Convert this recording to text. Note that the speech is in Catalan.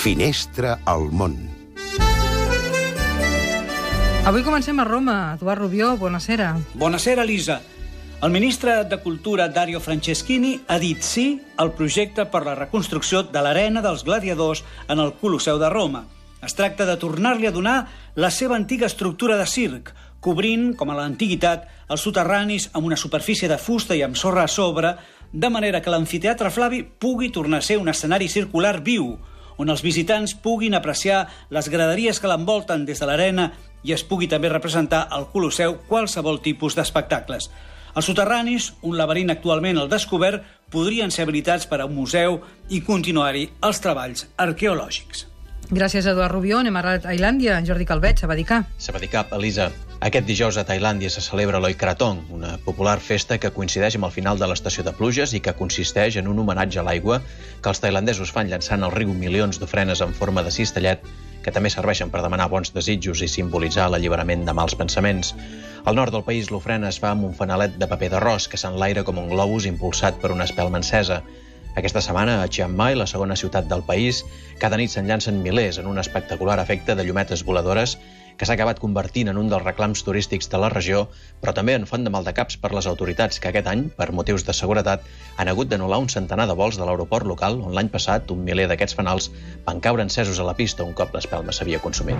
Finestra al món. Avui comencem a Roma. Eduard Rubió, buonasera. Buonasera, Elisa. El ministre de Cultura, Dario Franceschini, ha dit sí al projecte per la reconstrucció de l'arena dels gladiadors en el Colosseu de Roma. Es tracta de tornar-li a donar la seva antiga estructura de circ, cobrint, com a l'antiguitat, els soterranis amb una superfície de fusta i amb sorra a sobre, de manera que l'amfiteatre Flavi pugui tornar a ser un escenari circular viu, on els visitants puguin apreciar les graderies que l'envolten des de l'arena i es pugui també representar al Colosseu qualsevol tipus d'espectacles. Els soterranis, un laberint actualment al descobert, podrien ser habilitats per a un museu i continuar-hi els treballs arqueològics. Gràcies, Eduard Rubió. Anem ara a Tailàndia. Jordi Calvet, Sabadicà. Sabadicap, Elisa. Aquest dijous a Tailàndia se celebra l'Oikratong, una popular festa que coincideix amb el final de l'estació de pluges i que consisteix en un homenatge a l'aigua que els tailandesos fan llançant al riu milions d'ofrenes en forma de cistellet que també serveixen per demanar bons desitjos i simbolitzar l'alliberament de mals pensaments. Al nord del país l'ofrena es fa amb un fanalet de paper d'arròs que s'enlaira com un globus impulsat per una espelma encesa. Aquesta setmana, a Chiang Mai, la segona ciutat del país, cada nit se'n llancen milers en un espectacular efecte de llumetes voladores que s'ha acabat convertint en un dels reclams turístics de la regió, però també en font de maldecaps per les autoritats que aquest any, per motius de seguretat, han hagut d'anul·lar un centenar de vols de l'aeroport local on l'any passat un miler d'aquests fanals van caure encesos a la pista un cop l'espelma s'havia consumit.